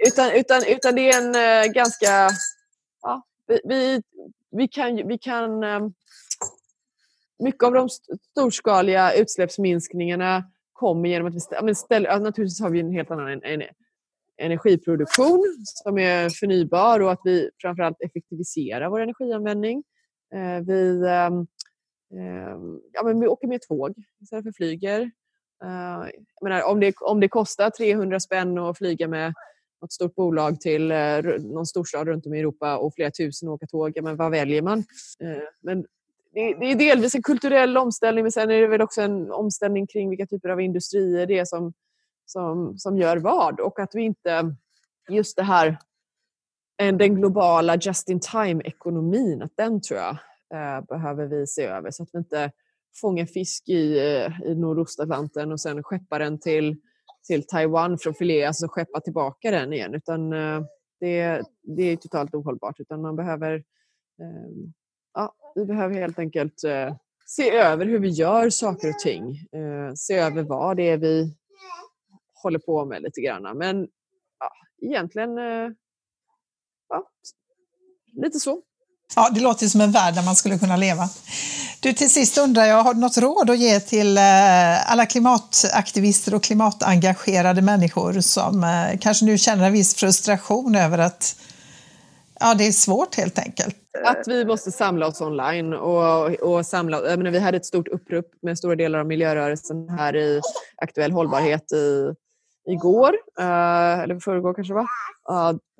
utan, utan, utan det är en eh, ganska... Ja, vi, vi kan, vi kan eh, mycket av de storskaliga utsläppsminskningarna kommer genom att vi ställer, naturligtvis har vi en helt annan en, energiproduktion som är förnybar och att vi framförallt effektiviserar vår energianvändning. Eh, vi, ehm, ehm, ja, men vi åker med tåg istället för flyger. Eh, jag menar, om, det, om det kostar 300 spänn att flyga med något stort bolag till eh, någon storstad runt om i Europa och flera tusen åka tåg, ja, men vad väljer man? Men det är delvis en kulturell omställning men sen är det väl också en omställning kring vilka typer av industrier det är som som, som gör vad och att vi inte, just det här, eh, den globala just-in-time-ekonomin, att den tror jag eh, behöver vi se över så att vi inte fångar fisk i, eh, i Nordostatlanten och sen skeppar den till, till Taiwan för att filea, alltså skeppa tillbaka den igen. Utan eh, det, det är totalt ohållbart. Utan man behöver, eh, ja, vi behöver helt enkelt eh, se över hur vi gör saker och ting. se över vad det är vi håller på med lite grann. Men ja, egentligen eh, ja, lite så. Ja, det låter som en värld där man skulle kunna leva. Du, till sist undrar jag, har du något råd att ge till eh, alla klimataktivister och klimatengagerade människor som eh, kanske nu känner en viss frustration över att ja, det är svårt helt enkelt? Att vi måste samla oss online och, och samla, jag menar, vi hade ett stort upprop med stora delar av miljörörelsen här i Aktuell hållbarhet i igår, eh, eller förrgår kanske va?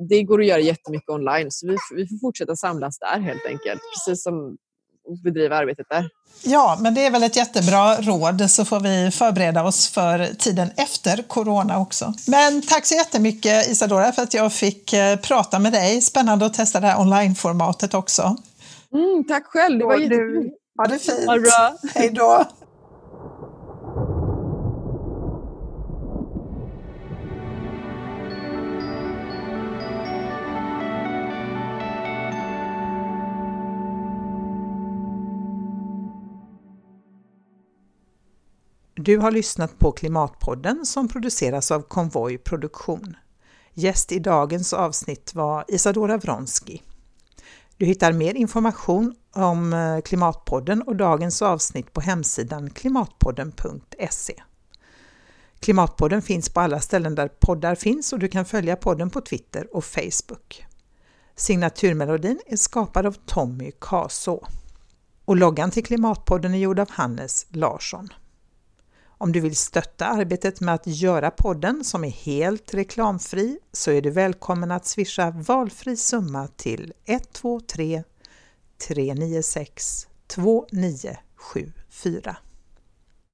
det går att göra jättemycket online så vi, vi får fortsätta samlas där helt enkelt, precis som bedriva arbetet där. Ja, men det är väl ett jättebra råd så får vi förbereda oss för tiden efter corona också. Men tack så jättemycket Isadora för att jag fick eh, prata med dig. Spännande att testa det här onlineformatet också. Mm, tack själv, det var jättekul. Ha det fint. Ha det bra. Hej då. Du har lyssnat på Klimatpodden som produceras av Konvoj Produktion. Gäst i dagens avsnitt var Isadora Wronski. Du hittar mer information om eh, Klimatpodden och dagens avsnitt på hemsidan klimatpodden.se. Klimatpodden finns på alla ställen där poddar finns och du kan följa podden på Twitter och Facebook. Signaturmelodin är skapad av Tommy Kaså och loggan till Klimatpodden är gjord av Hannes Larsson. Om du vill stötta arbetet med att göra podden som är helt reklamfri så är du välkommen att swisha valfri summa till 123 396 2974.